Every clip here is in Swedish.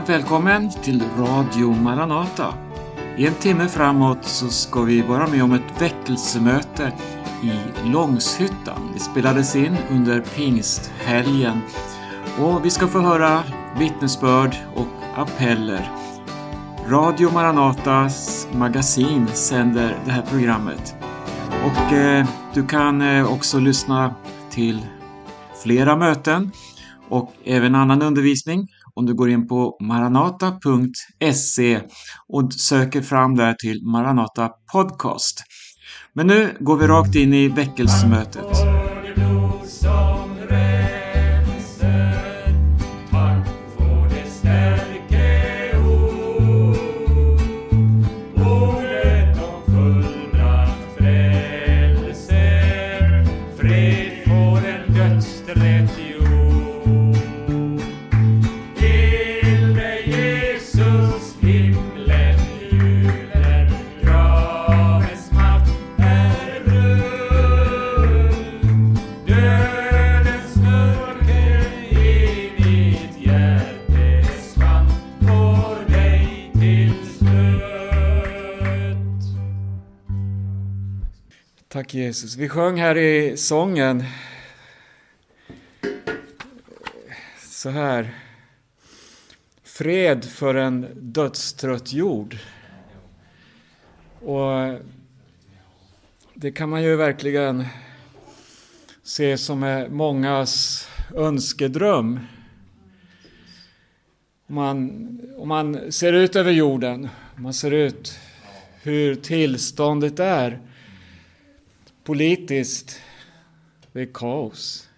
Varmt välkommen till Radio Maranata. I en timme framåt så ska vi vara med om ett väckelsemöte i Långshyttan. Det spelades in under pingsthelgen och vi ska få höra vittnesbörd och appeller. Radio Maranatas magasin sänder det här programmet. Och eh, du kan eh, också lyssna till flera möten och även annan undervisning om du går in på maranata.se och söker fram där till Maranata Podcast. Men nu går vi rakt in i väckelsemötet. Tack Jesus. Vi sjöng här i sången så här. Fred för en dödstrött jord. Och det kan man ju verkligen se som är mångas önskedröm. Om man, om man ser ut över jorden, om man ser ut hur tillståndet är politiskt, det är kaos.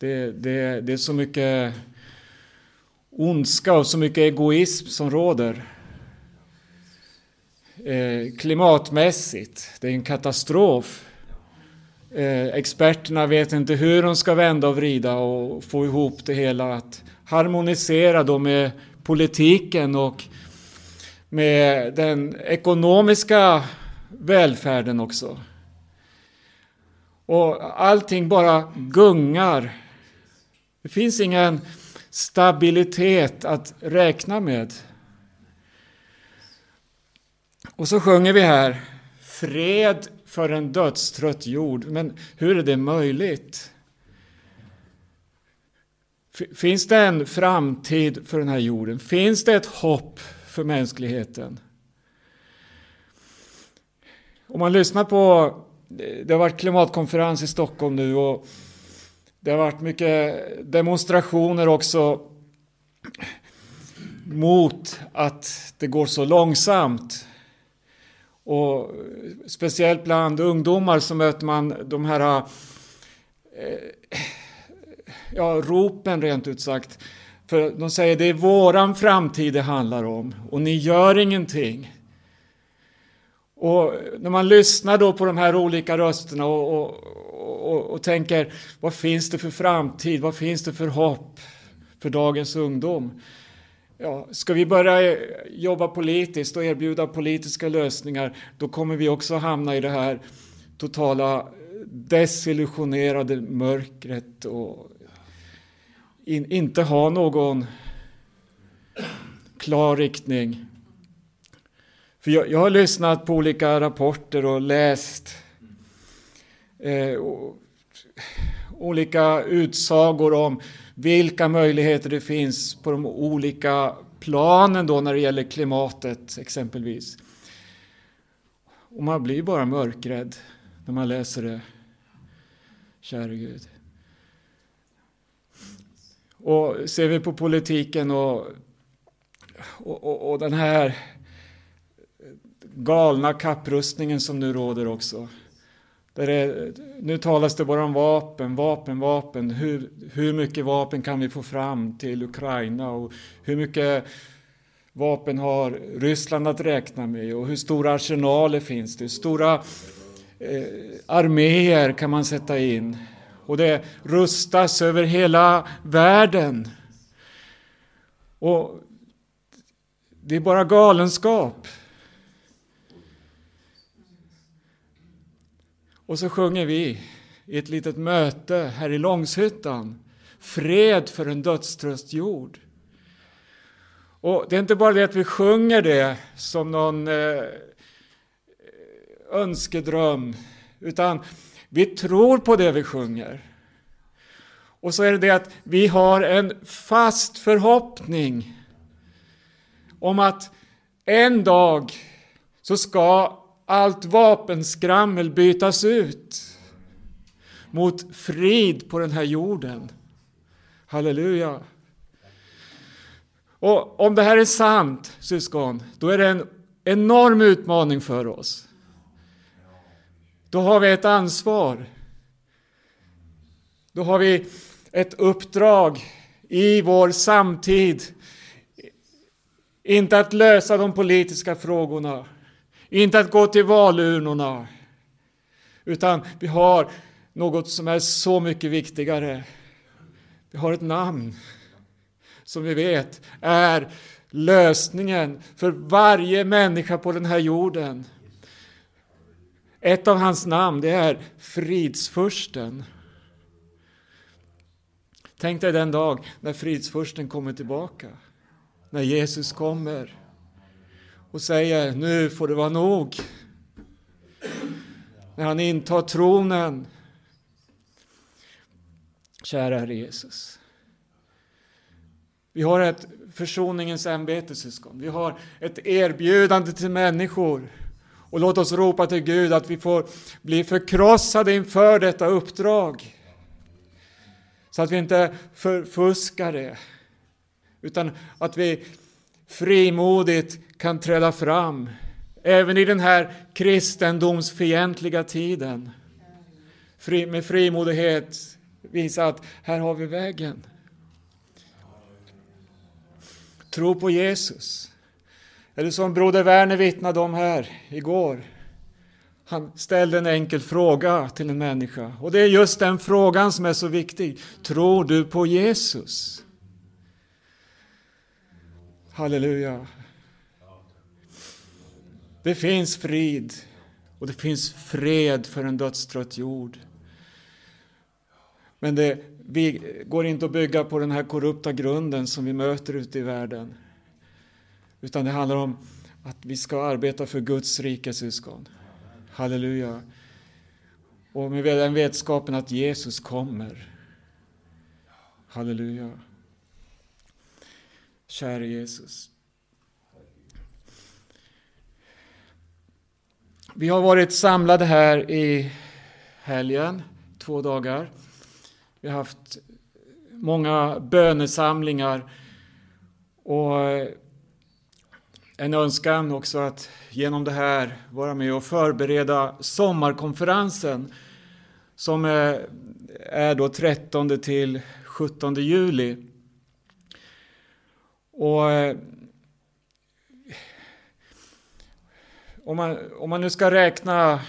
Det, det, det är så mycket ondska och så mycket egoism som råder. Eh, klimatmässigt, det är en katastrof. Eh, experterna vet inte hur de ska vända och vrida och få ihop det hela. Att harmonisera då med politiken och med den ekonomiska välfärden också. Och allting bara gungar. Det finns ingen stabilitet att räkna med. Och så sjunger vi här Fred för en dödstrött jord. Men hur är det möjligt? Finns det en framtid för den här jorden? Finns det ett hopp för mänskligheten? Om man lyssnar på det har varit klimatkonferens i Stockholm nu och det har varit mycket demonstrationer också mot att det går så långsamt. Och speciellt bland ungdomar så möter man de här eh, ja, ropen rent ut sagt. För de säger det är våran framtid det handlar om och ni gör ingenting. Och när man lyssnar då på de här olika rösterna och, och, och, och, tänker vad finns det för framtid, vad finns det för hopp för dagens ungdom? Ja, ska vi börja jobba politiskt och erbjuda politiska lösningar då kommer vi också hamna i det här totala desillusionerade mörkret och in, inte ha någon klar riktning. För jag, jag har lyssnat på olika rapporter och läst eh, och, olika utsagor om vilka möjligheter det finns på de olika planen då när det gäller klimatet exempelvis. Och man blir bara mörkrädd när man läser det. Käre Gud. Och ser vi på politiken och, och, och, och den här galna kapprustningen som nu råder också. Där är, nu talas det bara om vapen, vapen, vapen. Hur, hur mycket vapen kan vi få fram till Ukraina och hur mycket vapen har Ryssland att räkna med och hur stora arsenaler finns det? Hur stora eh, arméer kan man sätta in? Och det rustas över hela världen. Och det är bara galenskap. Och så sjunger vi i ett litet möte här i Långshyttan. Fred för en dödströst jord. Och det är inte bara det att vi sjunger det som någon eh, önskedröm, utan vi tror på det vi sjunger. Och så är det det att vi har en fast förhoppning om att en dag så ska allt vapenskrammel bytas ut mot frid på den här jorden. Halleluja. Och om det här är sant, syskon, då är det en enorm utmaning för oss. Då har vi ett ansvar. Då har vi ett uppdrag i vår samtid. Inte att lösa de politiska frågorna, inte att gå till valurnorna, utan vi har något som är så mycket viktigare. Vi har ett namn som vi vet är lösningen för varje människa på den här jorden. Ett av hans namn det är fridsfursten. Tänk dig den dag när fridsfursten kommer tillbaka. När Jesus kommer och säger nu får det vara nog. När han intar tronen. Kära Herre Jesus. Vi har ett försoningens ämbete, syskon. Vi har ett erbjudande till människor. Och låt oss ropa till Gud att vi får bli förkrossade inför detta uppdrag. Så att vi inte förfuskar det. Utan att vi frimodigt kan träda fram. Även i den här kristendomsfientliga tiden. med frimodighet visa att här har vi vägen. Tro på Jesus. Eller som broder Werner vittnade om här igår. Han ställde en enkel fråga till en människa. Och det är just den frågan som är så viktig. Tror du på Jesus? Halleluja. Det finns frid och det finns fred för en dödstrött jord. Men det, vi går inte att bygga på den här korrupta grunden som vi möter ute i världen. Utan det handlar om att vi ska arbeta för Guds rike, syskon. Halleluja. Och med den vetskapen att Jesus kommer. Halleluja. Käre Jesus. Vi har varit samlade här i helgen, två dagar. Vi har haft många bönesamlingar och en önskan också att genom det här vara med och förbereda sommarkonferensen som är då 13 till 17 juli. Och eh, om man, om man nu ska räkna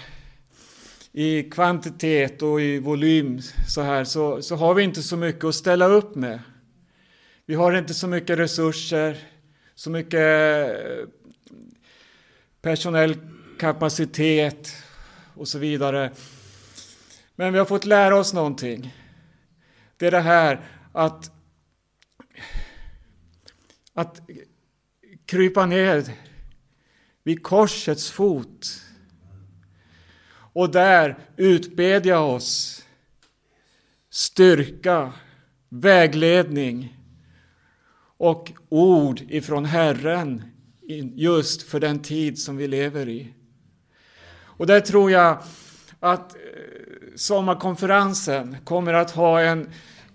i kvantitet och i volym så här så, så har vi inte så mycket att ställa upp med. Vi har inte så mycket resurser, så mycket eh, personell kapacitet och så vidare. Men vi har fått lära oss någonting. Det är det här att, att krypa ner vid korsets fot och där utbedja oss styrka, vägledning och ord ifrån Herren just för den tid som vi lever i. Och där tror jag att eh, sommarkonferensen kommer att ha en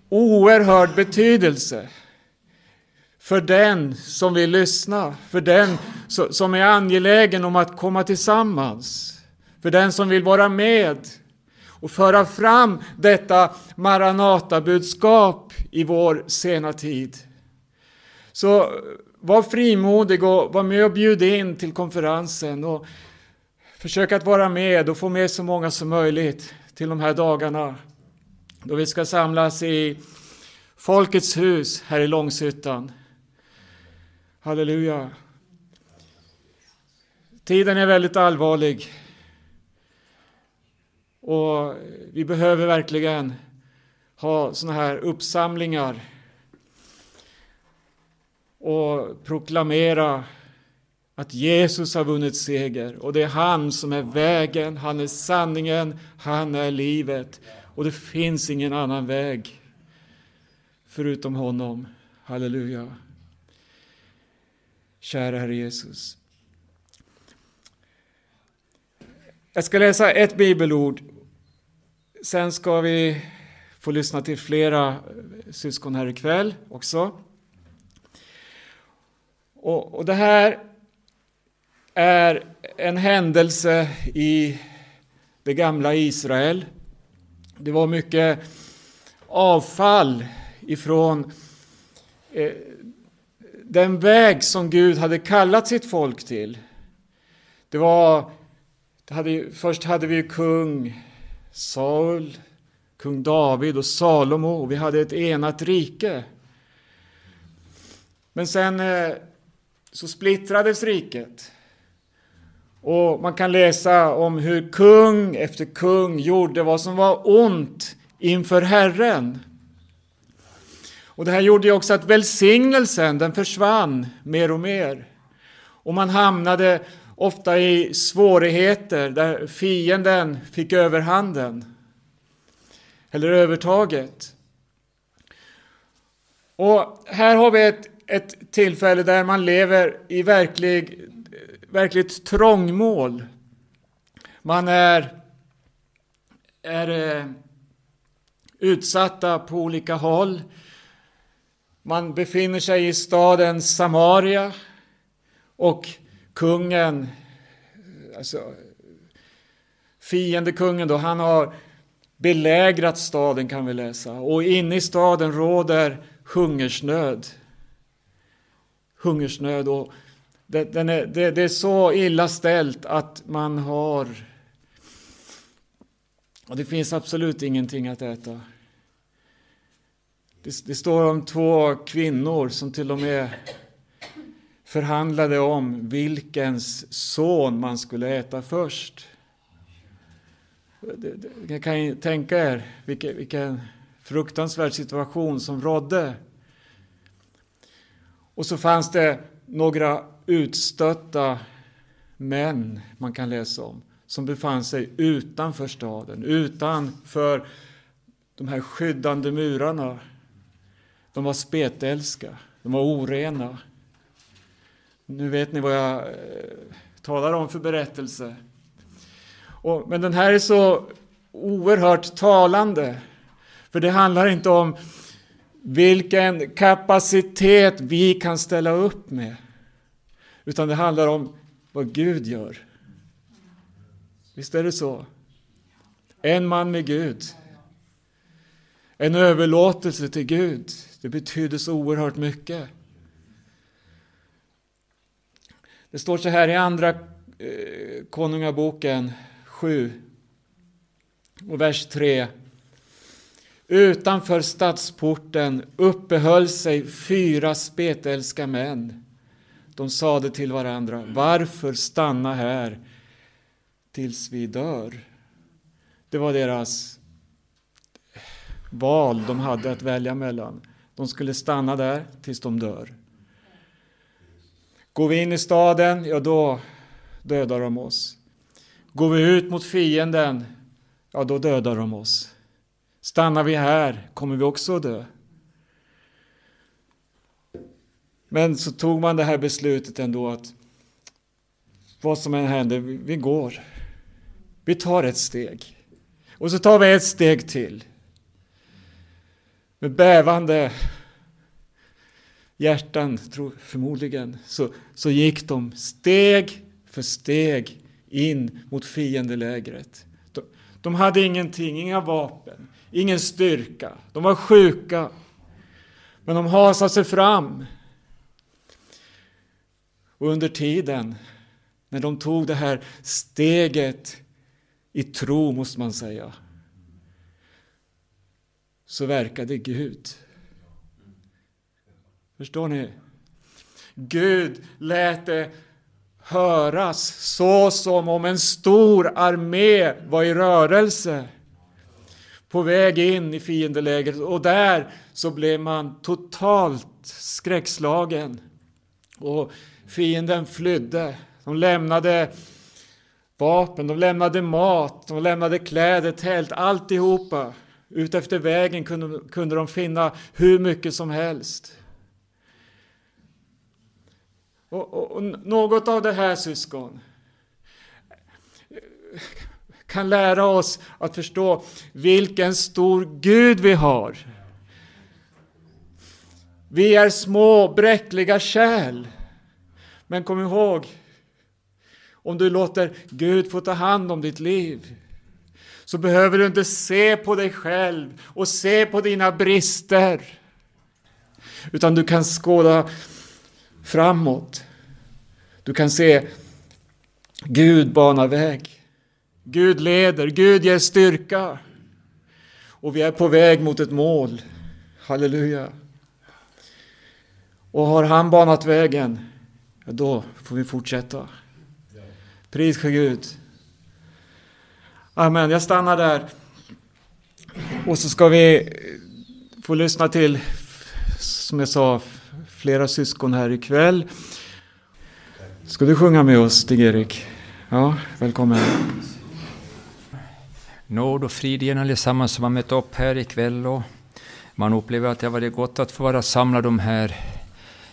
oerhörd betydelse för den som vill lyssna, för den som är angelägen om att komma tillsammans, för den som vill vara med och föra fram detta Maranata-budskap i vår sena tid. Så var frimodig och var med och bjud in till konferensen och försök att vara med och få med så många som möjligt till de här dagarna då vi ska samlas i Folkets hus här i Långshyttan. Halleluja. Tiden är väldigt allvarlig. Och vi behöver verkligen ha sådana här uppsamlingar och proklamera att Jesus har vunnit seger och det är han som är vägen, han är sanningen, han är livet och det finns ingen annan väg förutom honom. Halleluja. Kära Herre Jesus. Jag ska läsa ett bibelord. Sen ska vi få lyssna till flera syskon här ikväll också. Och, och det här är en händelse i det gamla Israel. Det var mycket avfall ifrån eh, den väg som Gud hade kallat sitt folk till. Det var, det hade, först hade vi kung Saul, kung David och Salomo och vi hade ett enat rike. Men sen eh, så splittrades riket. Och man kan läsa om hur kung efter kung gjorde vad som var ont inför Herren. Och det här gjorde ju också att välsignelsen den försvann mer och mer. Och man hamnade ofta i svårigheter där fienden fick överhanden. Eller övertaget. Och här har vi ett, ett tillfälle där man lever i verklig, verkligt trångmål. Man är, är eh, utsatta på olika håll. Man befinner sig i staden Samaria och kungen, alltså fiendekungen då, han har belägrat staden kan vi läsa och inne i staden råder hungersnöd. Hungersnöd och det, är, det, det är så illa ställt att man har och det finns absolut ingenting att äta. Det, det, står om två kvinnor som till och med förhandlade om vilkens son man skulle äta först. Ni kan ju tänka er vilken, vilken fruktansvärd situation som rådde. Och så fanns det några utstötta män man kan läsa om som befann sig utanför staden, utanför de här skyddande murarna. De var spetälska, de var orena. Nu vet ni vad jag eh, talar om för berättelse. Och, men den här är så oerhört talande. För det handlar inte om vilken kapacitet vi kan ställa upp med. Utan det handlar om vad Gud gör. Visst är det så? En man med Gud. En överlåtelse till Gud. Det betyder så oerhört mycket. Det står så här i andra eh, Konungaboken 7 och vers 3. Utanför stadsporten uppehöll sig fyra spetälska män. De sade till varandra, varför stanna här tills vi dör? Det var deras val de hade att välja mellan. De skulle stanna där tills de dör. Går vi in i staden, ja då dödar de oss. Går vi ut mot fienden, ja då dödar de oss. Stannar vi här kommer vi också att dö. Men så tog man det här beslutet ändå att vad som än händer, vi går. Vi tar ett steg. Och så tar vi ett steg till. Med bävande hjärtan, förmodligen, så, så gick de steg för steg in mot fiendelägret. De, de hade ingenting, inga vapen, ingen styrka. De var sjuka. Men de hasade sig fram. Och under tiden, när de tog det här steget i tro, måste man säga, så verkade Gud. Förstår ni? Gud lät det höras så som om en stor armé var i rörelse. på väg in i fiendelägret och där så blev man totalt skräckslagen. Och fienden flydde. De lämnade vapen, de lämnade mat, de lämnade kläder, tält, alltihopa. Utefter vägen kunde, kunde de finna hur mycket som helst. Och, och, och något av det här syskon kan lära oss att förstå vilken stor Gud vi har. Vi är små bräckliga kärl. Men kom ihåg, om du låter Gud få ta hand om ditt liv så behöver du inte se på dig själv och se på dina brister. Utan du kan skåda framåt. Du kan se Gud bana väg. Gud leder, Gud ger styrka. Och vi är på väg mot ett mål. Halleluja. Och har han banat vägen, ja, då får vi fortsätta. Pris för Gud. Amen, jag stannar där. Och så ska vi få lyssna till, som jag sa, flera syskon här ikväll. Ska du sjunga med oss, Stig-Erik? Ja, välkommen. Nåd och frid igen allesammans som har mött upp här ikväll. Och man upplever att det har varit gott att få vara samlad de här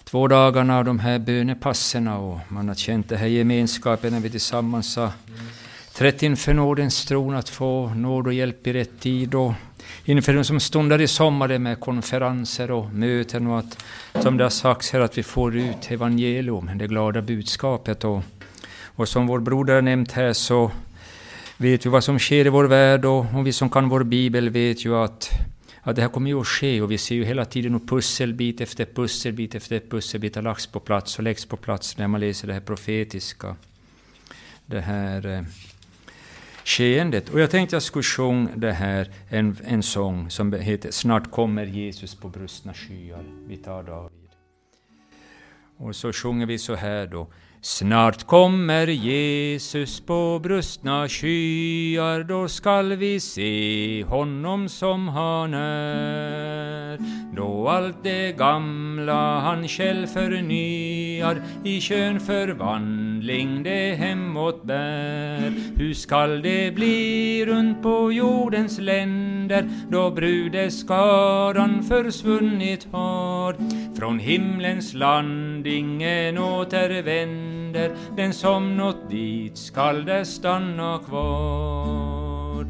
två dagarna, och de här bönepasserna och man har känt den här gemenskapen när vi tillsammans har trätt inför nådens tron att få nåd och hjälp i rätt tid och inför de som stundar i sommar med konferenser och möten och att, som det har sagts här, att vi får ut evangelium, det glada budskapet. Och, och som vår broder har nämnt här så vet vi vad som sker i vår värld och, och vi som kan vår bibel vet ju att, att det här kommer ju att ske och vi ser ju hela tiden hur pusselbit efter pusselbit efter pusselbit har lagts på plats och läggs på plats när man läser det här profetiska. Det här eh, skeendet. Och jag tänkte jag skulle sjunga det här, en, en sång som heter Snart kommer Jesus på brustna skyar. Vi tar David. Och så sjunger vi så här då. Snart kommer Jesus på brustna skyar, då skall vi se honom som han är. Då allt det gamla han själv förnyar, i kön förvandling det hemåt bär. Hur skall det bli runt på jordens länder, då brudeskaran försvunnit har? Från himlens land ingen återvänder händer, den som nått dit skall där stanna kvar.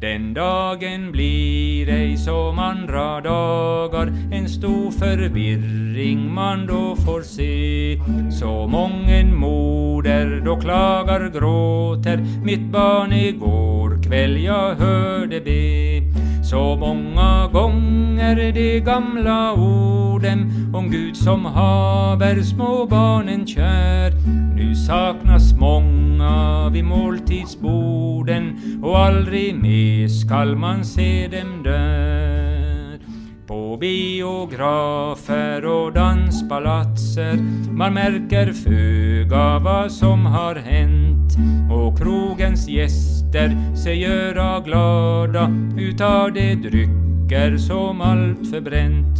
Den dagen blir ej som andra dagar, en stor förvirring man då får se. Så mången moder då klagar, gråter, mitt barn igår kväll jag hörde be. Så många gånger de gamla orden om Gud som haver små barnen kär. Nu saknas många vid måltidsborden och aldrig mer skall man se dem där. På biografer och danspalatser man märker föga vad som har hänt och krogens gäster sig göra glada utav de drycker som allt förbränt.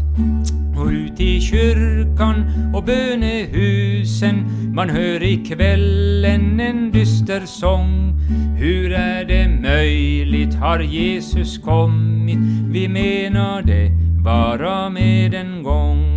Och ut i kyrkan och bönehusen man hör i kvällen en dyster sång. Hur är det möjligt, har Jesus kommit? Vi menar det vara med en gång.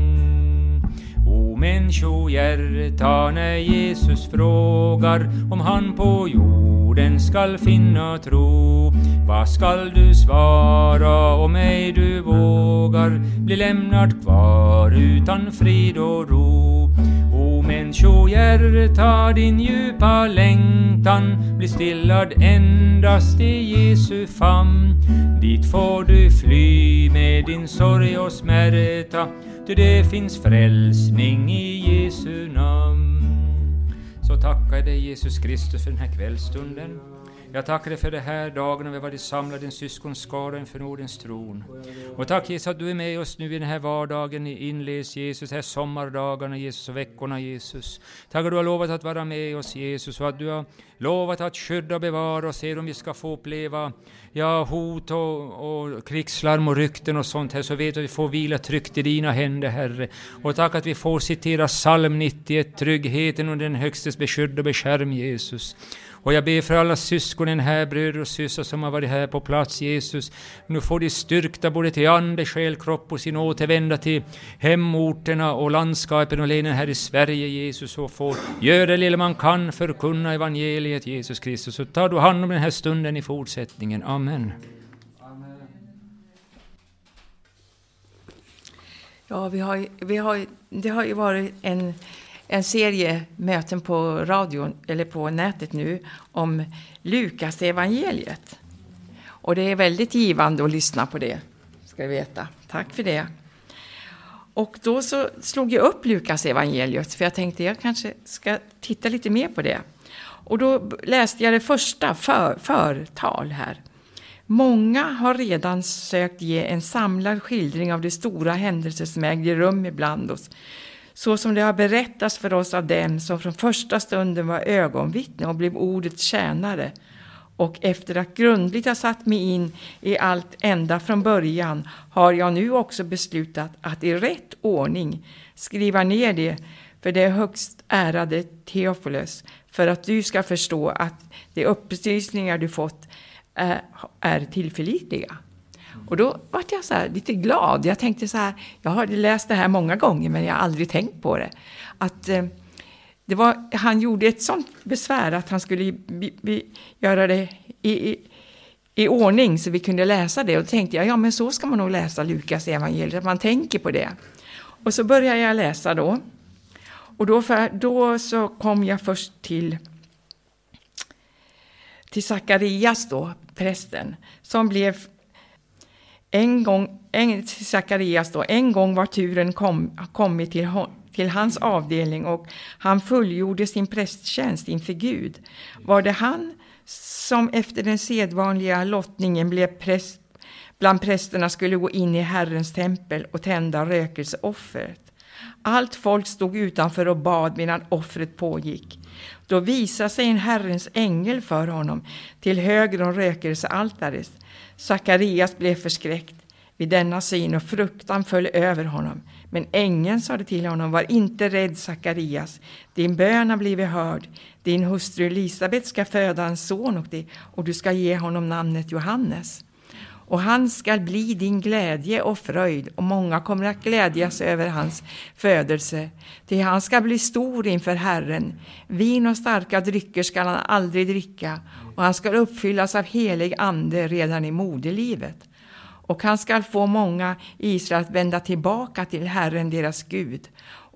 O människohjärta, när Jesus frågar om han på jorden skall finna tro. Vad skall du svara om ej du vågar bli lämnad kvar utan frid och ro? O människohjärta, din djupa längtan blir stillad endast i Jesu famn. Dit får du fly med din sorg och smärta, ty det finns frälsning i Jesu namn. Så tackar jag dig Jesus Kristus för den här kvällstunden. Jag tackar dig för den här dagen när vi varit samlade i en syskonskara inför Nordens tron. Och tack Jesus att du är med oss nu i den här vardagen inles Jesus, här sommardagarna Jesus och veckorna Jesus. Tack att du har lovat att vara med oss Jesus och att du har lovat att skydda och bevara oss, er om vi ska få uppleva ja, hot och, och krigslarm och rykten och sånt här, så vet du att vi får vila tryggt i dina händer, Herre. Och tack att vi får citera psalm 91, tryggheten och den högstes beskydd och beskärm, Jesus. Och jag ber för alla syskonen här, bröder och systrar som har varit här på plats, Jesus. Nu får de styrkta både till ande, själ, kropp och sin återvända till hemorterna och landskapen och länen här i Sverige, Jesus, och får göra det lilla man kan förkunna evangeliet, Jesus Kristus. Så tar du hand om den här stunden i fortsättningen. Amen. Ja, vi har, vi har, det har ju varit en en serie möten på radion eller på nätet nu om Lukas evangeliet. Och det är väldigt givande att lyssna på det, ska du veta. Tack för det. Och då så slog jag upp Lukas evangeliet för jag tänkte jag kanske ska titta lite mer på det. Och då läste jag det första för, förtal här. Många har redan sökt ge en samlad skildring av de stora händelser som ägde rum ibland oss så som det har berättats för oss av dem som från första stunden var ögonvittne och blev ordets tjänare och efter att grundligt ha satt mig in i allt ända från början har jag nu också beslutat att i rätt ordning skriva ner det för det högst ärade Teofilos för att du ska förstå att de upplysningar du fått är, är tillförlitliga. Och då var jag så lite glad. Jag tänkte så här, jag har läst det här många gånger men jag har aldrig tänkt på det. Att eh, det var, han gjorde ett sånt besvär att han skulle bi, bi, göra det i, i, i, ordning så vi kunde läsa det. Och då tänkte jag, ja men så ska man nog läsa Lukas evangeliet, att man tänker på det. Och så började jag läsa då. Och då, för, då så kom jag först till till Sakarias då, prästen, som blev en gång, en, Zacharias då, en gång var turen kom, kommit till, till hans avdelning och han fullgjorde sin prästtjänst inför Gud. Var det han som efter den sedvanliga lottningen blev präst bland prästerna skulle gå in i Herrens tempel och tända rökelseoffret. Allt folk stod utanför och bad medan offret pågick. Då visade sig en Herrens ängel för honom till höger om rökelsealtaret. Sakarias blev förskräckt vid denna syn och fruktan föll över honom. Men ängeln sade till honom, var inte rädd Sakarias, din bön har blivit hörd. Din hustru Elisabet ska föda en son och, det, och du ska ge honom namnet Johannes. Och han skall bli din glädje och fröjd och många kommer att glädjas över hans födelse. Till han ska bli stor inför Herren. Vin och starka drycker skall han aldrig dricka och han skall uppfyllas av helig ande redan i moderlivet. Och han skall få många i Israel att vända tillbaka till Herren, deras Gud.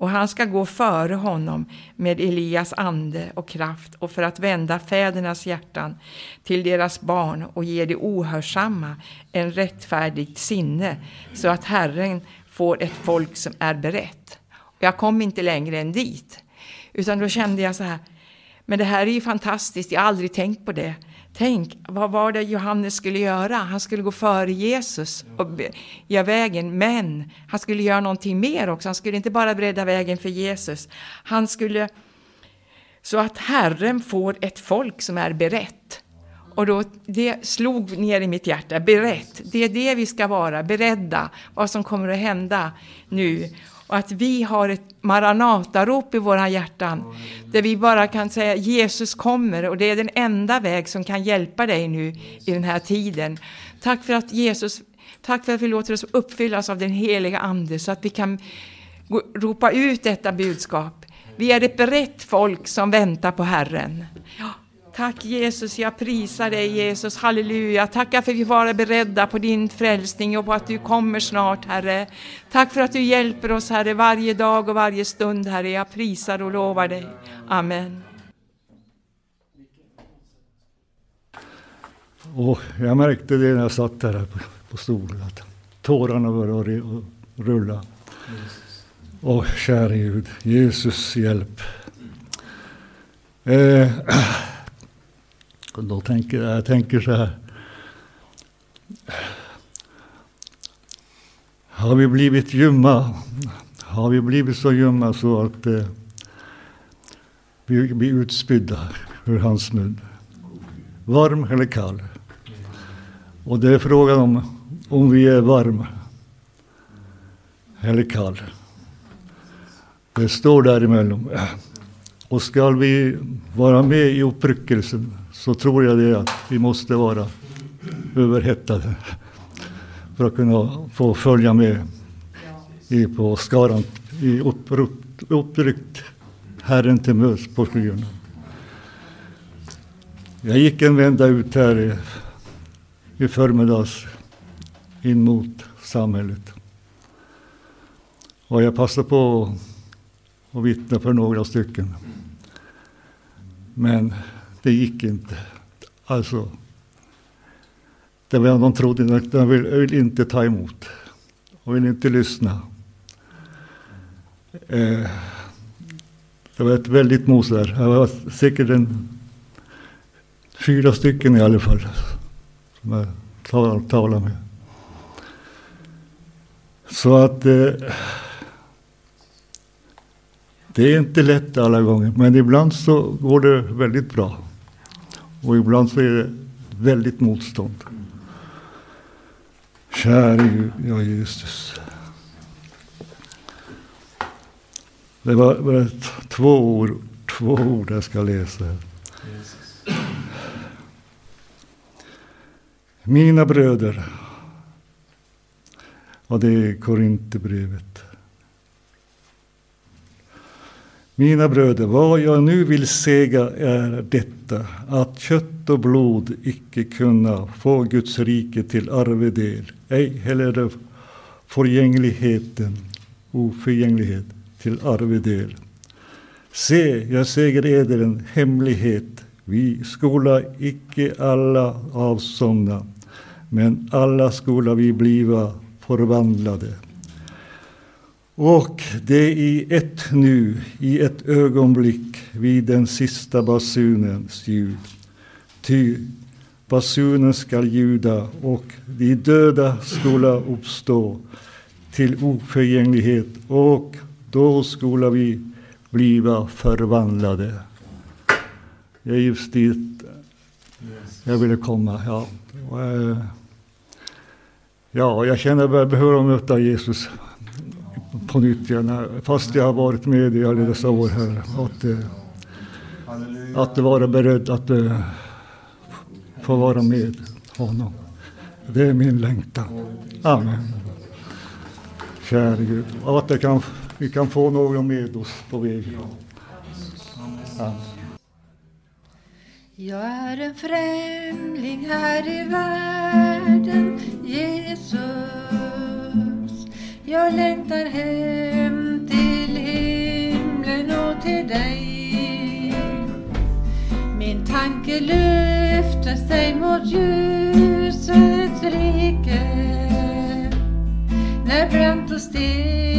Och han ska gå före honom med Elias ande och kraft och för att vända fädernas hjärtan till deras barn och ge de ohörsamma en rättfärdigt sinne så att Herren får ett folk som är berett. Jag kom inte längre än dit, utan då kände jag så här, men det här är ju fantastiskt, jag har aldrig tänkt på det. Tänk, vad var det Johannes skulle göra? Han skulle gå före Jesus och ge vägen, men han skulle göra någonting mer också. Han skulle inte bara bredda vägen för Jesus. Han skulle, så att Herren får ett folk som är berett. Och då, det slog ner i mitt hjärta, berett. Det är det vi ska vara, beredda, vad som kommer att hända nu och att vi har ett Maranatarop i våra hjärtan. Där vi bara kan säga Jesus kommer och det är den enda väg som kan hjälpa dig nu i den här tiden. Tack för att Jesus, tack för att vi låter oss uppfyllas av den heliga Ande så att vi kan ropa ut detta budskap. Vi är ett berett folk som väntar på Herren. Tack Jesus, jag prisar dig Jesus, halleluja. Tackar för att vi var beredda på din frälsning och på att du kommer snart Herre. Tack för att du hjälper oss Herre varje dag och varje stund Herre. Jag prisar och lovar dig. Amen. Och jag märkte det när jag satt där på, på stolen att tårarna började rulla. Åh, käre Gud, Jesus hjälp. Eh, då tänker jag tänker så här. Har vi blivit ljumma? Har vi blivit så ljumma så att eh, vi blir utspydda ur hans mun? Varm eller kall? Och det är frågan om om vi är varma eller kall. Det står däremellan. Och ska vi vara med i uppryckelsen så tror jag det att vi måste vara överhettade för att kunna få följa med i, på skaran i uppryckt, uppryckt Herren till möts på skyarna. Jag gick en vända ut här i, i förmiddags in mot samhället. Och jag passade på att vittna för några stycken. Men det gick inte. Alltså, det var de trodde att de vill, vill inte ta emot. De vill inte lyssna. Eh, det var ett väldigt mos där. Det var säkert en fyra stycken i alla fall som jag talade med. Så att eh, det är inte lätt alla gånger, men ibland så går det väldigt bra. Och ibland så är det väldigt motstånd. Käre Gud, ja Jesus. Det var, var två, ord, två ord jag ska läsa. Mina bröder och det är Korinthierbrevet. Mina bröder, vad jag nu vill säga är detta, att kött och blod icke kunna få Guds rike till arvedel, ej heller förgängligheten, oförgänglighet till arvedel. Se, jag säger eder en hemlighet, vi skola icke alla avsomna, men alla skola vi bliva förvandlade. Och det i ett nu, i ett ögonblick, vid den sista basunens ljud. Ty basunen skall ljuda och de döda skola uppstå till oförgänglighet och då skola vi bliva förvandlade. Det är just dit jag ville komma. Ja. Eh, ja, jag känner att jag behöver möta Jesus på nytt igen, fast jag har varit med i alla dessa år här. Att, eh, att vara beredd att eh, få vara med honom. Det är min längtan. Amen. Käre Gud. Och att kan, vi kan få någon med oss på vägen. Amen. Jag är en främling här i världen, Jesus. Jag längtar hem till himlen och till dig. Min tanke lyfter sig mot ljusets rike. När brant och stenig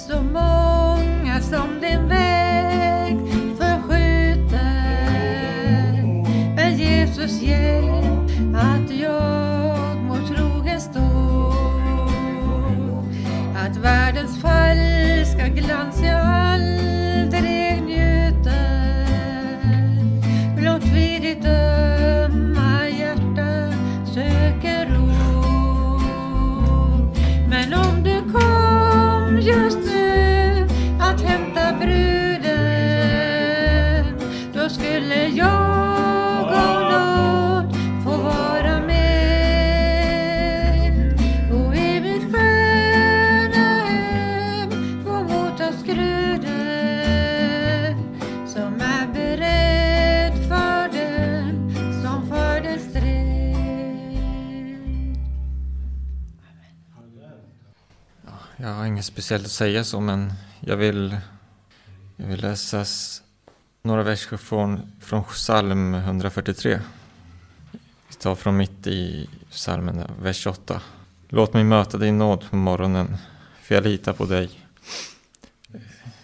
finns så många som din väg förskjuter. Men Jesus hjälp inget speciellt att säga så, men jag vill, jag vill läsa några verser från, från psalm 143. Vi tar från mitt i psalmen, vers 8. Låt mig möta din nåd på morgonen, för jag litar på dig.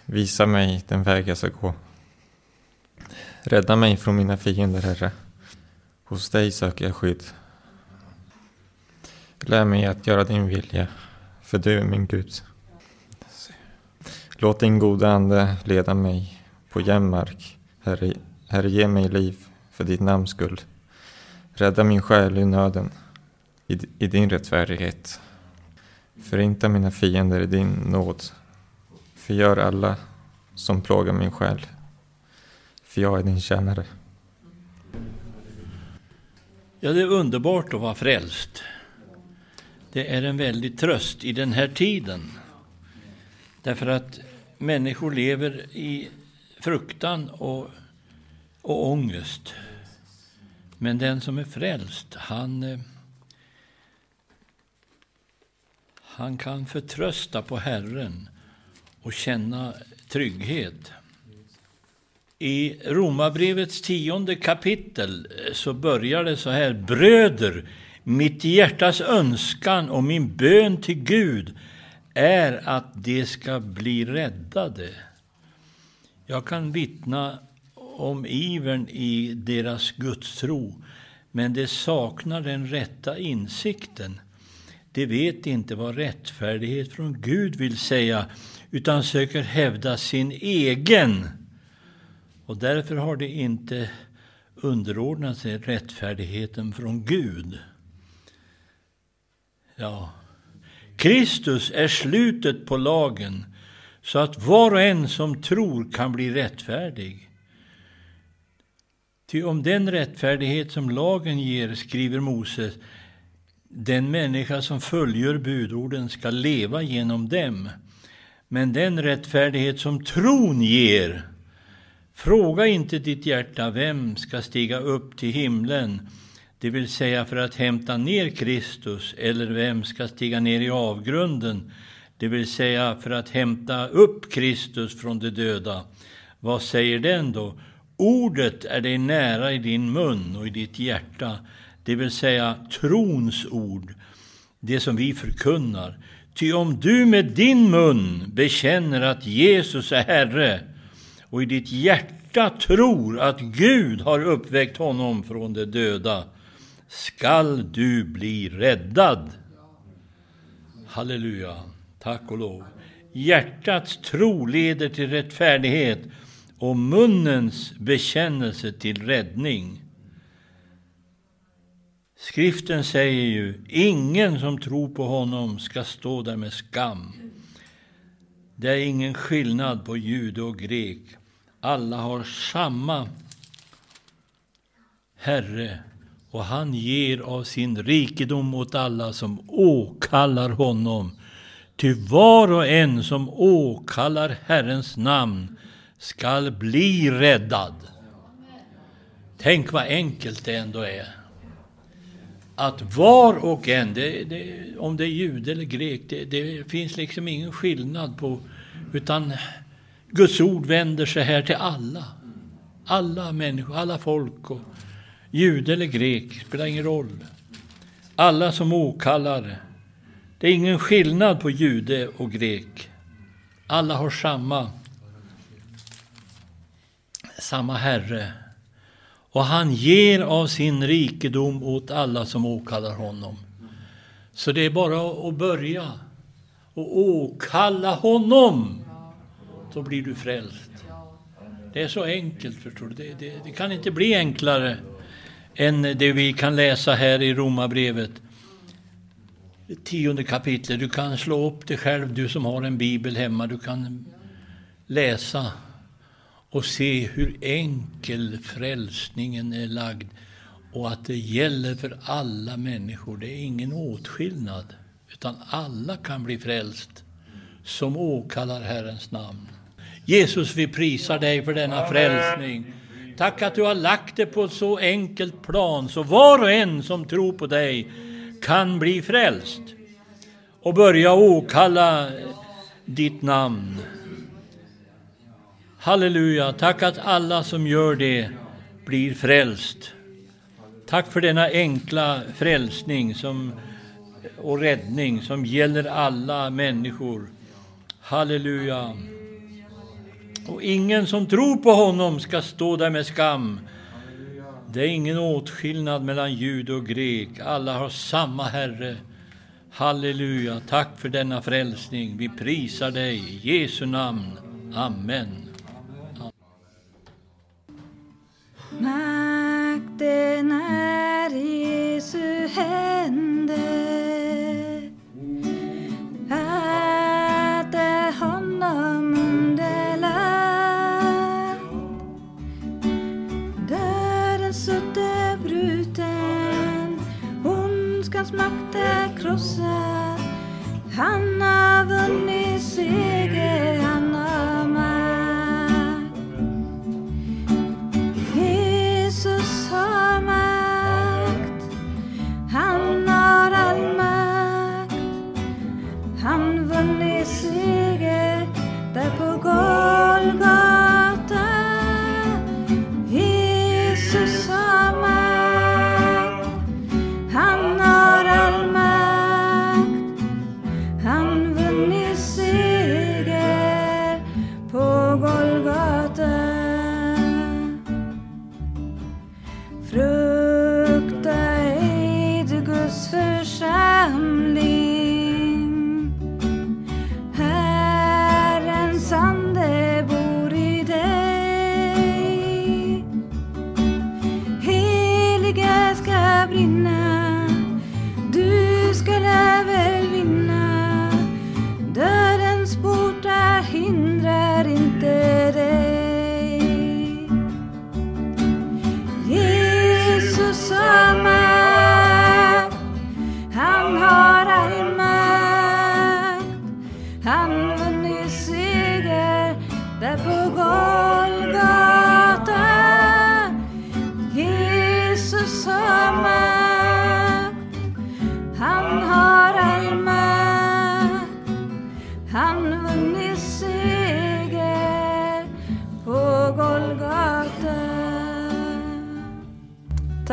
Visa mig den väg jag ska gå. Rädda mig från mina fiender, Herre. Hos dig söker jag skydd. Lär mig att göra din vilja, för du är min Gud. Låt din goda ande leda mig på jämn mark. Herre, Herre, ge mig liv för ditt namns skull. Rädda min själ i nöden, i, i din rättfärdighet. Förinta mina fiender i din nåd. Förgör alla som plågar min själ. För jag är din tjänare. Ja, det är underbart att vara frälst. Det är en väldig tröst i den här tiden. Därför att människor lever i fruktan och, och ångest. Men den som är frälst, han, eh, han kan förtrösta på Herren och känna trygghet. I Romarbrevets tionde kapitel eh, så börjar det så här. Bröder, mitt hjärtas önskan och min bön till Gud är att de ska bli räddade. Jag kan vittna om ivern i deras gudstro, men de saknar den rätta insikten. De vet inte vad rättfärdighet från Gud vill säga, utan söker hävda sin egen. Och därför har de inte underordnat sig rättfärdigheten från Gud. Ja, Kristus är slutet på lagen så att var och en som tror kan bli rättfärdig. Ty om den rättfärdighet som lagen ger, skriver Moses, den människa som följer budorden ska leva genom dem. Men den rättfärdighet som tron ger, fråga inte ditt hjärta vem ska stiga upp till himlen, det vill säga för att hämta ner Kristus, eller vem ska stiga ner i avgrunden, det vill säga för att hämta upp Kristus från de döda. Vad säger den då? Ordet är dig nära i din mun och i ditt hjärta, det vill säga trons ord, det som vi förkunnar. Ty om du med din mun bekänner att Jesus är Herre och i ditt hjärta tror att Gud har uppväckt honom från de döda, skall du bli räddad. Halleluja, tack och lov. Hjärtats tro leder till rättfärdighet och munnens bekännelse till räddning. Skriften säger ju, ingen som tror på honom ska stå där med skam. Det är ingen skillnad på jude och grek. Alla har samma Herre och han ger av sin rikedom åt alla som åkallar honom. Ty var och en som åkallar Herrens namn skall bli räddad. Tänk vad enkelt det ändå är. Att var och en, det, det, om det är jude eller grek, det, det finns liksom ingen skillnad på, utan Guds ord vänder sig här till alla. Alla människor, alla folk. Och, Jude eller grek, spelar ingen roll. Alla som åkallar. Det är ingen skillnad på jude och grek. Alla har samma, samma Herre. Och han ger av sin rikedom åt alla som åkallar honom. Så det är bara att börja och åkalla honom. Så blir du frälst. Det är så enkelt, förstår du. Det, det, det kan inte bli enklare än det vi kan läsa här i Romarbrevet. Tionde kapitlet. Du kan slå upp det själv, du som har en bibel hemma. Du kan läsa och se hur enkel frälsningen är lagd och att det gäller för alla människor. Det är ingen åtskillnad, utan alla kan bli frälst som åkallar Herrens namn. Jesus, vi prisar dig för denna frälsning. Tack att du har lagt det på ett så enkelt plan så var och en som tror på dig kan bli frälst och börja åkalla ditt namn. Halleluja, tack att alla som gör det blir frälst. Tack för denna enkla frälsning som, och räddning som gäller alla människor. Halleluja. Och ingen som tror på honom ska stå där med skam. Det är ingen åtskillnad mellan jud och grek. Alla har samma Herre. Halleluja. Tack för denna frälsning. Vi prisar dig. I Jesu namn. Amen. Makten är Jesu händer Allt är honom under Ondskans makt är krossad Han har vunnit seger, han har makt. Jesus har makt. Han har all makt. Han vunnit seger där på Golgata.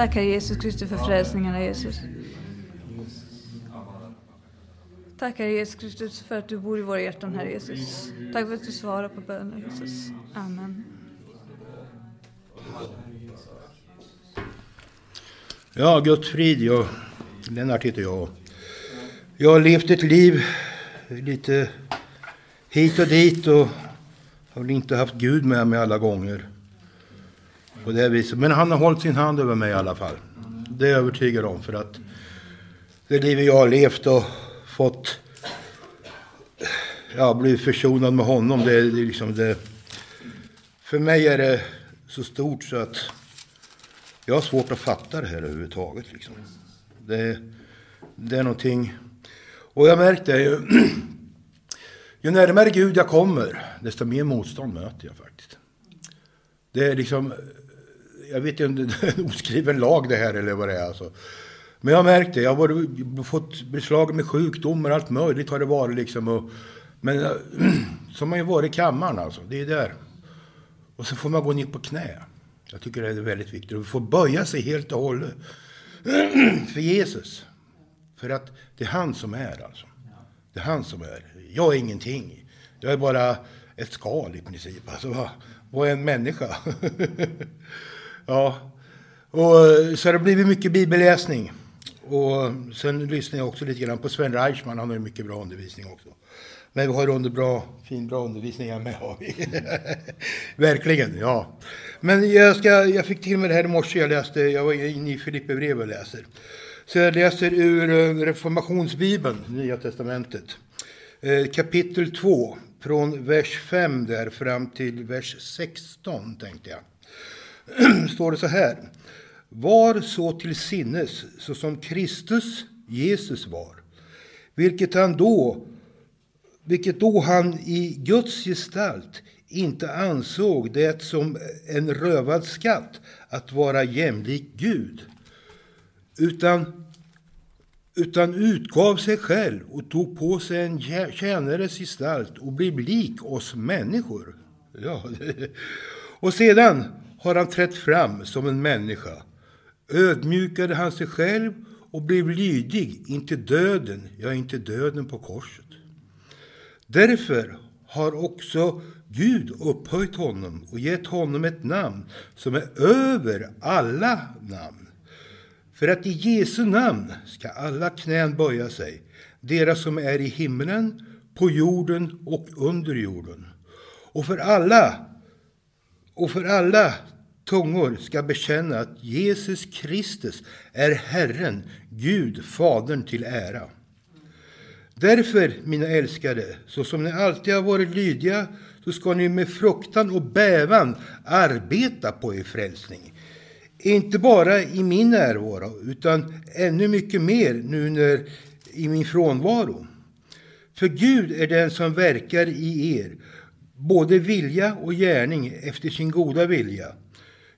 Tack Herre Jesus Kristus för frälsningen Herre Jesus. Tack Herre Jesus Kristus för att du bor i våra hjärtan Herre Jesus. Tack för att du svarar på böner Jesus. Amen. Ja, Guds frid. Jag, Lennart heter jag. Jag har levt ett liv lite hit och dit och har väl inte haft Gud med mig alla gånger. På det viset. Men han har hållit sin hand över mig i alla fall. Det är jag övertygad om. För att det livet jag har levt och fått ja, blivit försonad med honom. Det, är- det, är liksom det, för mig är det så stort så att jag har svårt att fatta det här överhuvudtaget. Liksom. Det, det är någonting... Och jag märkte ju... Ju närmare Gud jag kommer, desto mer motstånd möter jag faktiskt. Det är liksom... Jag vet inte om det är en oskriven lag det här eller vad det är. Alltså. Men jag har märkt det. Jag har varit, fått beslag med sjukdomar allt möjligt har det varit liksom. Och, men som så har man ju varit i kammaren alltså. Det är där. Och så får man gå ner på knä. Jag tycker det är väldigt viktigt. Och få böja sig helt och hållet. För Jesus. För att det är han som är alltså. Det är han som är. Jag är ingenting. Jag är bara ett skal i princip. Alltså, vad, vad är en människa? ja, och, eh, så det har blivit mycket bibelläsning. Och sen lyssnar jag också lite grann på Sven Reichman, han har ju mycket bra undervisning också. Men vi har under bra, fin bra undervisning här med har vi. Verkligen, ja. Men jag, ska, jag fick till mig det här i morse, jag läste, jag var inne i Filipperbrevet och läser. Så jag läser ur eh, Reformationsbibeln, Nya Testamentet. Eh, kapitel 2, från vers 5 där fram till vers 16 tänkte jag. Står det så här. Var så till sinnes så som Kristus Jesus var, vilket han då vilket då han i Guds gestalt inte ansåg det som en rövad skatt att vara jämlik Gud, utan, utan utgav sig själv och tog på sig en tjänares gestalt och blev lik oss människor. Ja. Och sedan har han trätt fram som en människa, ödmjukade han sig själv och blev lydig inte döden, ja, inte döden på korset. Därför har också Gud upphöjt honom och gett honom ett namn som är över alla namn. För att i Jesu namn ska alla knän böja sig, deras som är i himlen, på jorden och under jorden. Och för alla, och för alla tungor ska bekänna att Jesus Kristus är Herren, Gud, Fadern till ära. Därför, mina älskade, så som ni alltid har varit lydiga, så ska ni med fruktan och bävan arbeta på er frälsning. Inte bara i min närvaro, utan ännu mycket mer nu när i min frånvaro. För Gud är den som verkar i er, både vilja och gärning efter sin goda vilja.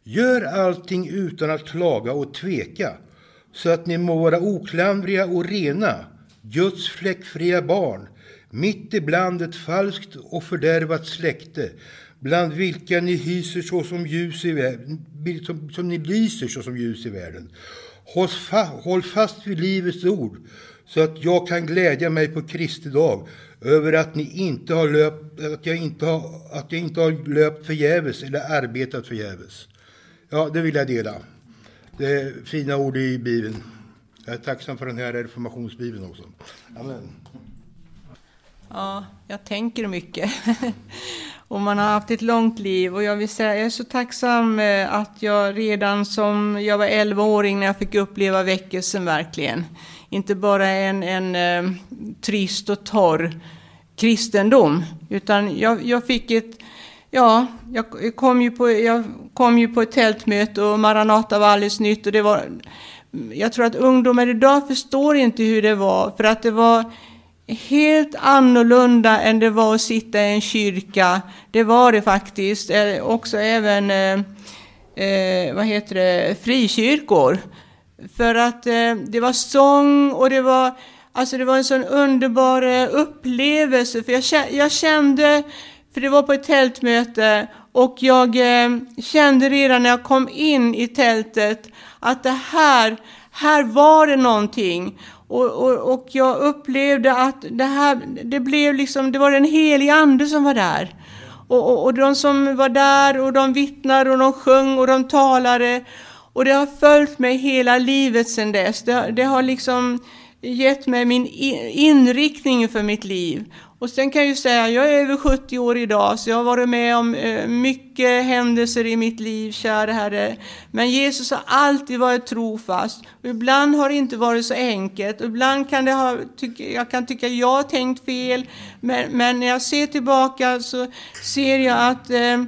Gör allting utan att klaga och tveka, så att ni må vara oklandriga och rena, Guds fläckfria barn, mitt ibland ett falskt och fördärvat släkte, bland vilka ni hyser såsom ljus i världen, som, som ni lyser såsom ljus i världen. Håll, fa, håll fast vid livets ord, så att jag kan glädja mig på Kristi dag över att, ni inte har löpt, att, jag inte har, att jag inte har löpt förgäves eller arbetat förgäves. Ja, det vill jag dela. Det är fina ord i Bibeln. Jag är tacksam för den här reformationsbibeln också. Amen. Ja, jag tänker mycket. och man har haft ett långt liv. Och jag vill säga, jag är så tacksam eh, att jag redan som jag var 11-åring när jag fick uppleva väckelsen verkligen. Inte bara en, en eh, trist och torr kristendom, utan jag, jag fick ett Ja, jag kom, ju på, jag kom ju på ett tältmöte och Maranata var alldeles nytt och det var jag tror att ungdomar idag förstår inte hur det var, för att det var helt annorlunda än det var att sitta i en kyrka. Det var det faktiskt. Eh, också även, eh, eh, vad heter det, frikyrkor. För att eh, det var sång och det var, alltså det var en sån underbar eh, upplevelse. För jag, jag kände, för det var på ett tältmöte, och jag eh, kände redan när jag kom in i tältet att det här, här var det någonting. Och, och, och jag upplevde att det här, det blev liksom, det var den helige ande som var där. Och, och, och de som var där och de vittnade och de sjöng och de talade. Och det har följt mig hela livet sedan dess. Det, det har liksom gett mig min inriktning för mitt liv. Och sen kan jag ju säga, jag är över 70 år idag, så jag har varit med om eh, mycket händelser i mitt liv, kära Herre. Men Jesus har alltid varit trofast. Och ibland har det inte varit så enkelt. Och ibland kan det ha, jag kan tycka jag har tänkt fel. Men, men när jag ser tillbaka så ser jag att eh,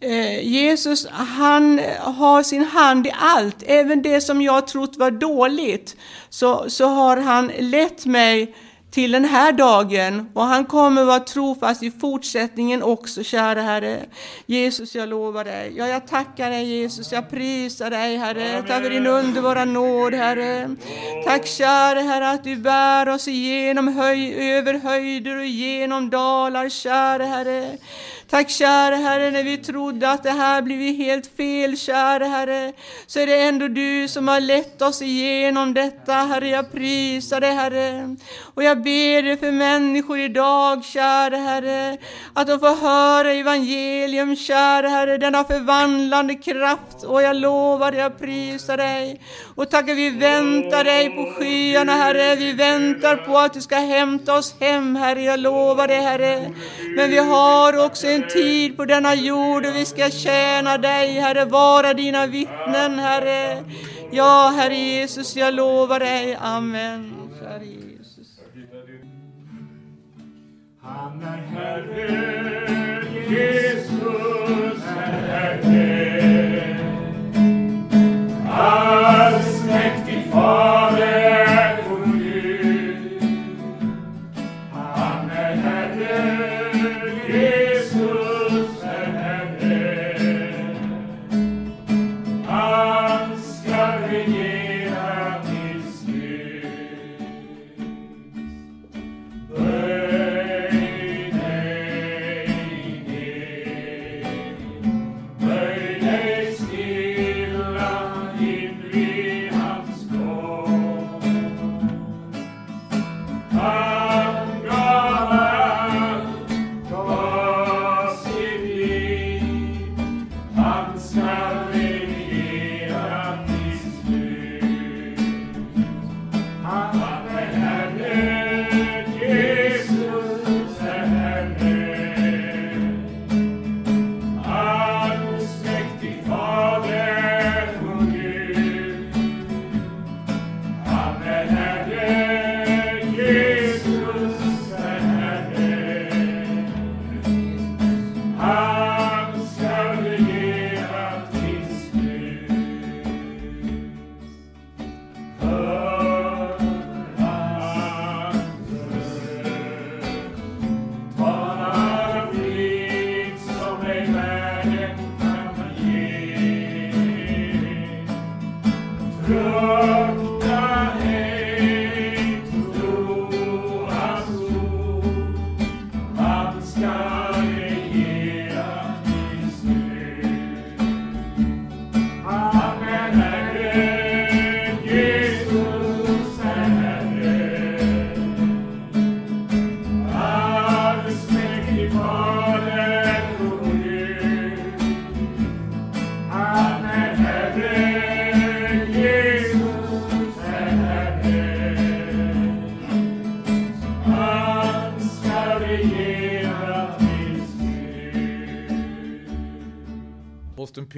eh Jesus, han har sin hand i allt. Även det som jag trott var dåligt, så, så har han lett mig till den här dagen och han kommer vara trofast i fortsättningen också, kära Herre. Jesus, jag lovar dig. Ja, jag tackar dig Jesus, jag prisar dig Herre. Tack för din underbara nåd Herre. Tack kära Herre att du bär oss igenom höj, över höjder och genom dalar, kära Herre. Tack kära Herre, när vi trodde att det här blivit helt fel, kära Herre, så är det ändå du som har lett oss igenom detta, Herre. Jag prisar dig, Herre. Och jag jag ber dig för människor idag, kära Herre, att de får höra evangelium, kära Herre, denna förvandlande kraft. Och jag lovar dig, jag prisar dig. Och tackar vi väntar dig på skyarna, Herre. Vi väntar på att du ska hämta oss hem, Herre. Jag lovar dig, Herre. Men vi har också en en tid på denna jord och vi ska tjäna dig, Herre, vara dina vittnen, Herre. Ja, Herre Jesus, jag lovar dig. Amen. Herre Jesus. Han är Herre, Jesus är Herre. Allsmäktig Fader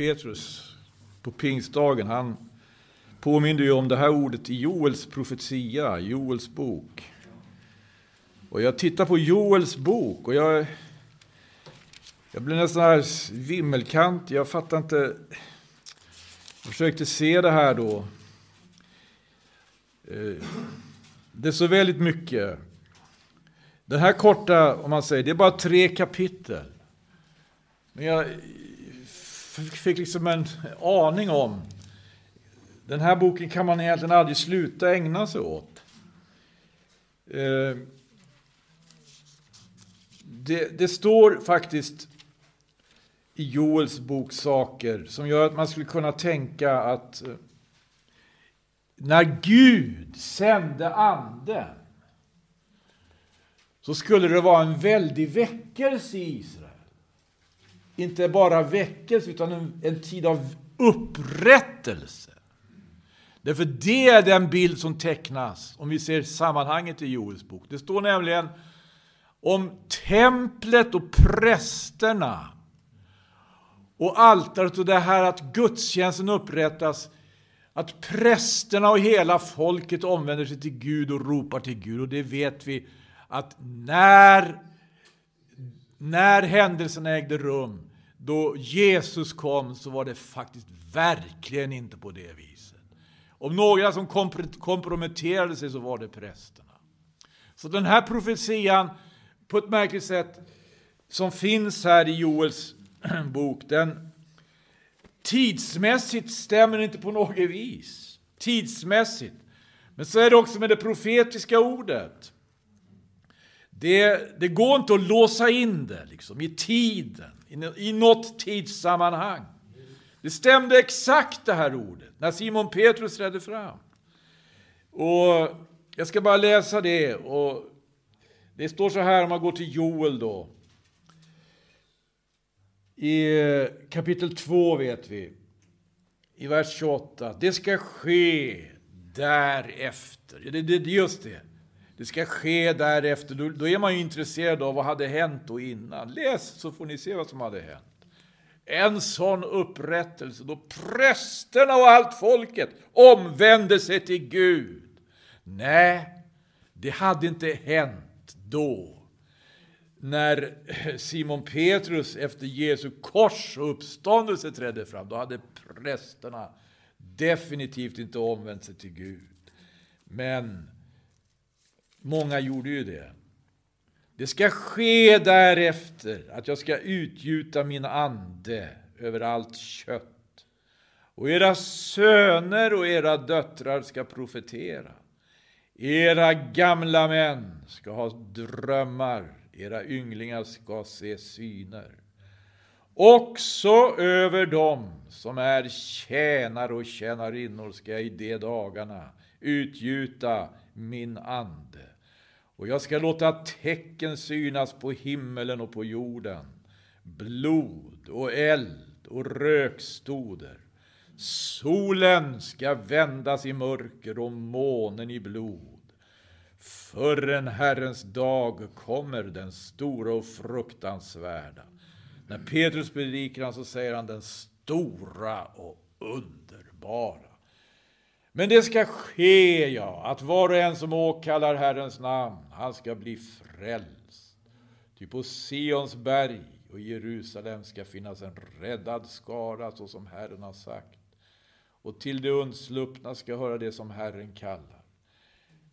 Petrus på pingstdagen, han påminner ju om det här ordet i Joels profetia, Joels bok. Och jag tittar på Joels bok och jag, jag blev nästan här vimmelkant. Jag fattar inte. Jag försökte se det här då. Eh, det är så väldigt mycket. Den här korta, om man säger, det är bara tre kapitel. Men jag fick liksom en aning om den här boken kan man egentligen aldrig sluta ägna sig åt. Eh, det, det står faktiskt i Joels bok saker som gör att man skulle kunna tänka att eh, när Gud sände anden så skulle det vara en väldig väckelse i Israel. Inte bara väckelse utan en, en tid av upprättelse. Därför det är den bild som tecknas om vi ser sammanhanget i Joels bok. Det står nämligen om templet och prästerna och altaret och det här att gudstjänsten upprättas, att prästerna och hela folket omvänder sig till Gud och ropar till Gud. Och det vet vi att när, när händelsen ägde rum, då Jesus kom, så var det faktiskt verkligen inte på det viset. Om några som komprometterade sig så var det prästerna. Så den här profetian, på ett märkligt sätt, som finns här i Joels bok, den tidsmässigt stämmer inte på något vis. Tidsmässigt. Men så är det också med det profetiska ordet. Det, det går inte att låsa in det liksom, i tiden, i, i något tidssammanhang. Det stämde exakt det här ordet när Simon Petrus trädde fram. Och jag ska bara läsa det och Det står så här om man går till Joel då. I eh, kapitel 2 vet vi, i vers 28. Det ska ske därefter. Det, är just det. Det ska ske därefter. Då, då är man ju intresserad av vad hade hänt då innan. Läs så får ni se vad som hade hänt. En sån upprättelse då prästerna och allt folket omvände sig till Gud. Nej, det hade inte hänt då. När Simon Petrus efter Jesu kors och uppståndelse trädde fram, då hade prästerna definitivt inte omvänt sig till Gud. Men många gjorde ju det. Det ska ske därefter att jag ska utgjuta min ande över allt kött. Och era söner och era döttrar ska profetera. Era gamla män ska ha drömmar, era ynglingar ska se syner. Också över dem som är tjänare och tjänarinnor ska jag i de dagarna utgjuta min ande. Och jag ska låta tecken synas på himmelen och på jorden. Blod och eld och rökstoder. Solen ska vändas i mörker och månen i blod. Förrän Herrens dag kommer, den stora och fruktansvärda. När Petrus predikar så säger han den stora och underbara. Men det ska ske, ja, att var och en som åkallar Herrens namn, han ska bli frälst. Ty på Sions berg och Jerusalem ska finnas en räddad skara, så som Herren har sagt. Och till de undsluppna ska höra det som Herren kallar.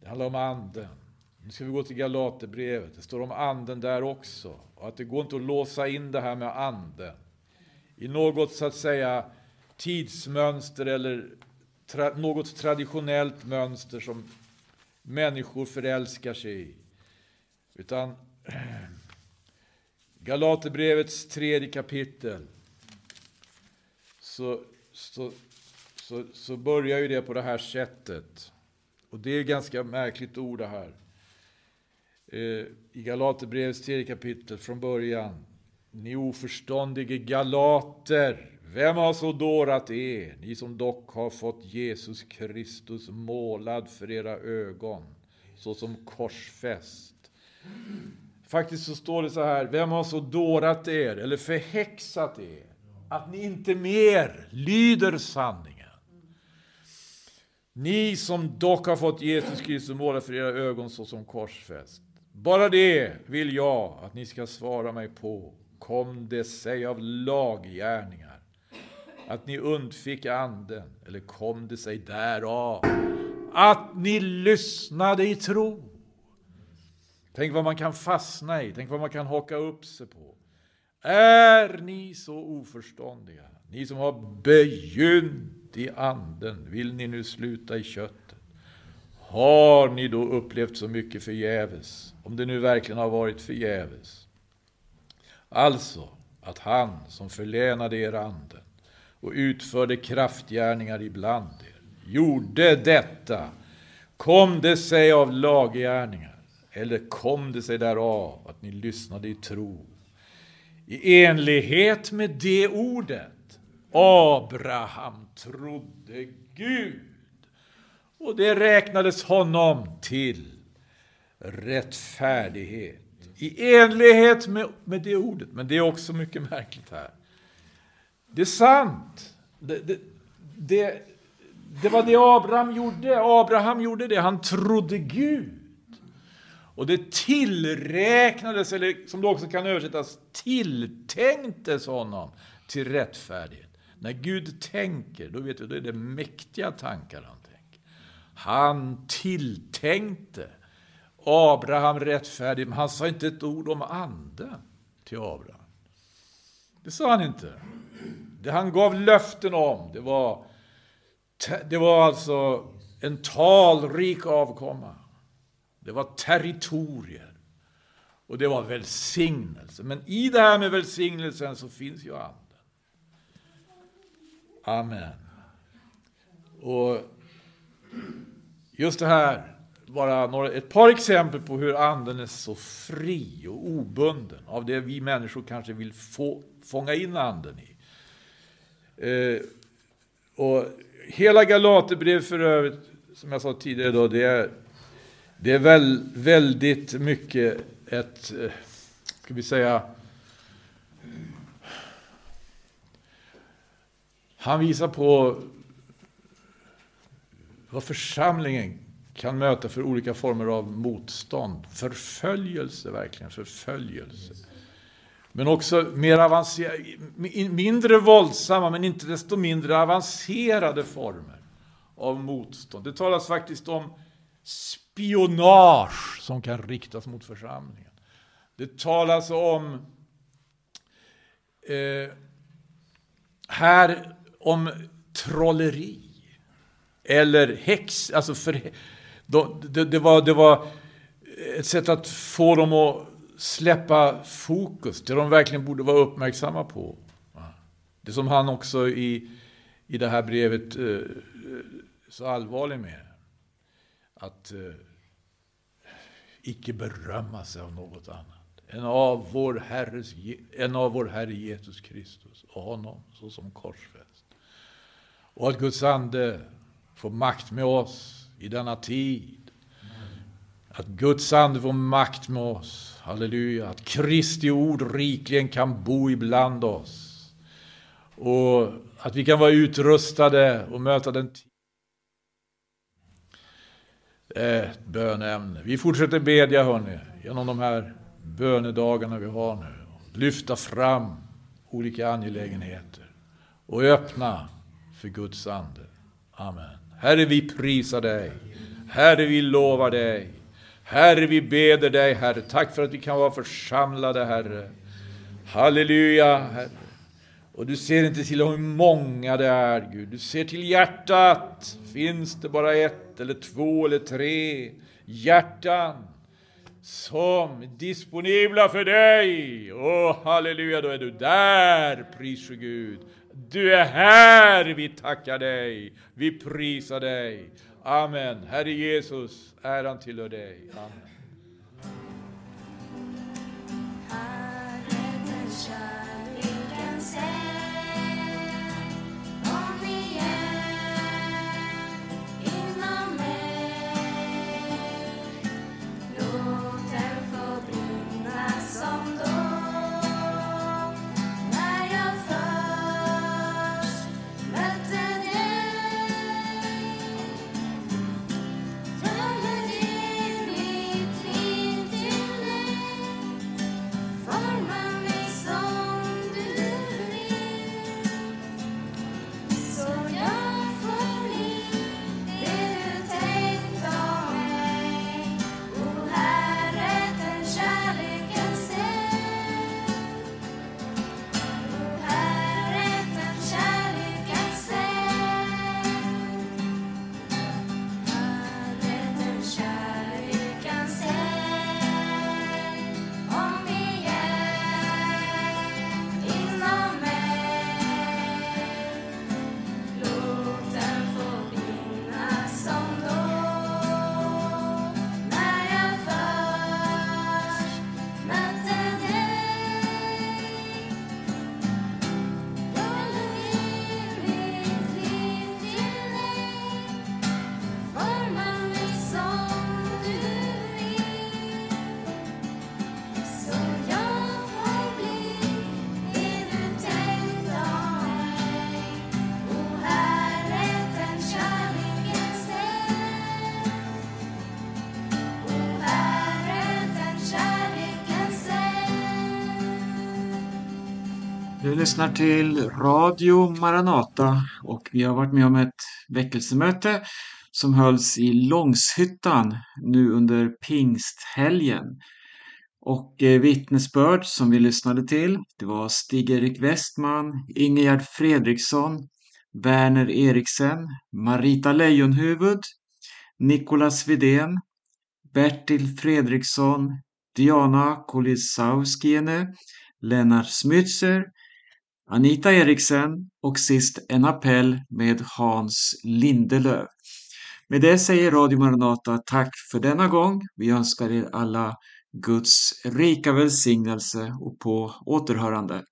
Det handlar om anden. Nu ska vi gå till Galaterbrevet. Det står om anden där också. Och att det går inte att låsa in det här med anden i något så att säga tidsmönster eller tra något traditionellt mönster som människor förälskar sig i. Utan Galaterbrevets tredje kapitel så, så, så, så börjar ju det på det här sättet. Och det är ganska märkligt ord det här. Eh, I Galaterbrevets tredje kapitel från början. Ni oförståndige galater, vem har så dårat er, ni som dock har fått Jesus Kristus målad för era ögon, såsom korsfäst? Faktiskt så står det så här, vem har så dårat er, eller förhäxat er, att ni inte mer lyder sanningen? Ni som dock har fått Jesus Kristus målad för era ögon såsom korsfäst. Bara det vill jag att ni ska svara mig på. Kom det sig av laggärningar att ni undfick anden, eller kom det sig därav att ni lyssnade i tro? Tänk vad man kan fastna i, tänk vad man kan haka upp sig på. Är ni så oförståndiga, ni som har begynt i anden, vill ni nu sluta i köttet? Har ni då upplevt så mycket förgäves, om det nu verkligen har varit förgäves? Alltså, att han som förlänade er anden och utförde kraftgärningar ibland er, gjorde detta, kom det sig av laggärningar, eller kom det sig därav att ni lyssnade i tro? I enlighet med det ordet, Abraham trodde Gud, och det räknades honom till rättfärdighet. I enlighet med, med det ordet, men det är också mycket märkligt här. Det är sant. Det, det, det, det var det Abraham gjorde. Abraham gjorde det. Han trodde Gud. Och det tillräknades, eller som det också kan översättas, tilltänktes honom till rättfärdighet. När Gud tänker, då vet vi, då är det mäktiga tankar han tänker. Han tilltänkte Abraham rättfärdig, men han sa inte ett ord om anden till Abraham. Det sa han inte. Det han gav löften om, det var, det var alltså en talrik avkomma. Det var territorier. Och det var välsignelse. Men i det här med välsignelsen så finns ju anden. Amen. Och just det här bara några, ett par exempel på hur anden är så fri och obunden av det vi människor kanske vill få, fånga in anden i. Eh, och hela Galaterbrevet för övrigt, som jag sa tidigare då, det är, det är väl, väldigt mycket ett, eh, ska vi säga, han visar på vad församlingen kan möta för olika former av motstånd. Förföljelse, verkligen förföljelse. Men också mer avancerade, mindre våldsamma men inte desto mindre avancerade former av motstånd. Det talas faktiskt om spionage som kan riktas mot församlingen. Det talas om eh, här om trolleri eller häx, alltså för, det, det, var, det var ett sätt att få dem att släppa fokus, det de verkligen borde vara uppmärksamma på. Det som han också i, i det här brevet är eh, så allvarlig med. Att eh, icke berömma sig av något annat än av vår, Herres, än av vår Herre Jesus Kristus och honom såsom korsfäst. Och att Guds ande får makt med oss i denna tid. Att Guds ande får makt med oss. Halleluja. Att Kristi ord rikligen kan bo ibland oss. Och att vi kan vara utrustade och möta den tid. Ett eh, bönämne. Vi fortsätter bedja hörni, genom de här bönedagarna vi har nu. Lyfta fram olika angelägenheter och öppna för Guds ande. Amen. Herre, vi prisar dig. Herre, vi lovar dig. Herre, vi beder dig, Herre. Tack för att vi kan vara församlade, Herre. Halleluja, Herre. Och du ser inte till hur många det är, Gud. Du ser till hjärtat. Finns det bara ett eller två eller tre hjärtan som är disponibla för dig? Åh, halleluja, då är du där, pris Gud. Du är här, vi tackar dig, vi prisar dig. Amen. Herre Jesus, äran tillhör dig. Amen. Herre, den kärleken säger lyssnar till Radio Maranata och vi har varit med om ett väckelsemöte som hölls i Långshyttan nu under pingsthelgen. Och eh, vittnesbörd som vi lyssnade till, det var Stig-Erik Westman, Ingegerd Fredriksson, Werner Eriksen, Marita Lejonhuvud, Nikolas Vidén, Bertil Fredriksson, Diana Kolisauskiene, Lennart Smytzer, Anita Eriksen och sist en appell med Hans Lindelöf. Med det säger Radio Maranata tack för denna gång. Vi önskar er alla Guds rika välsignelse och på återhörande.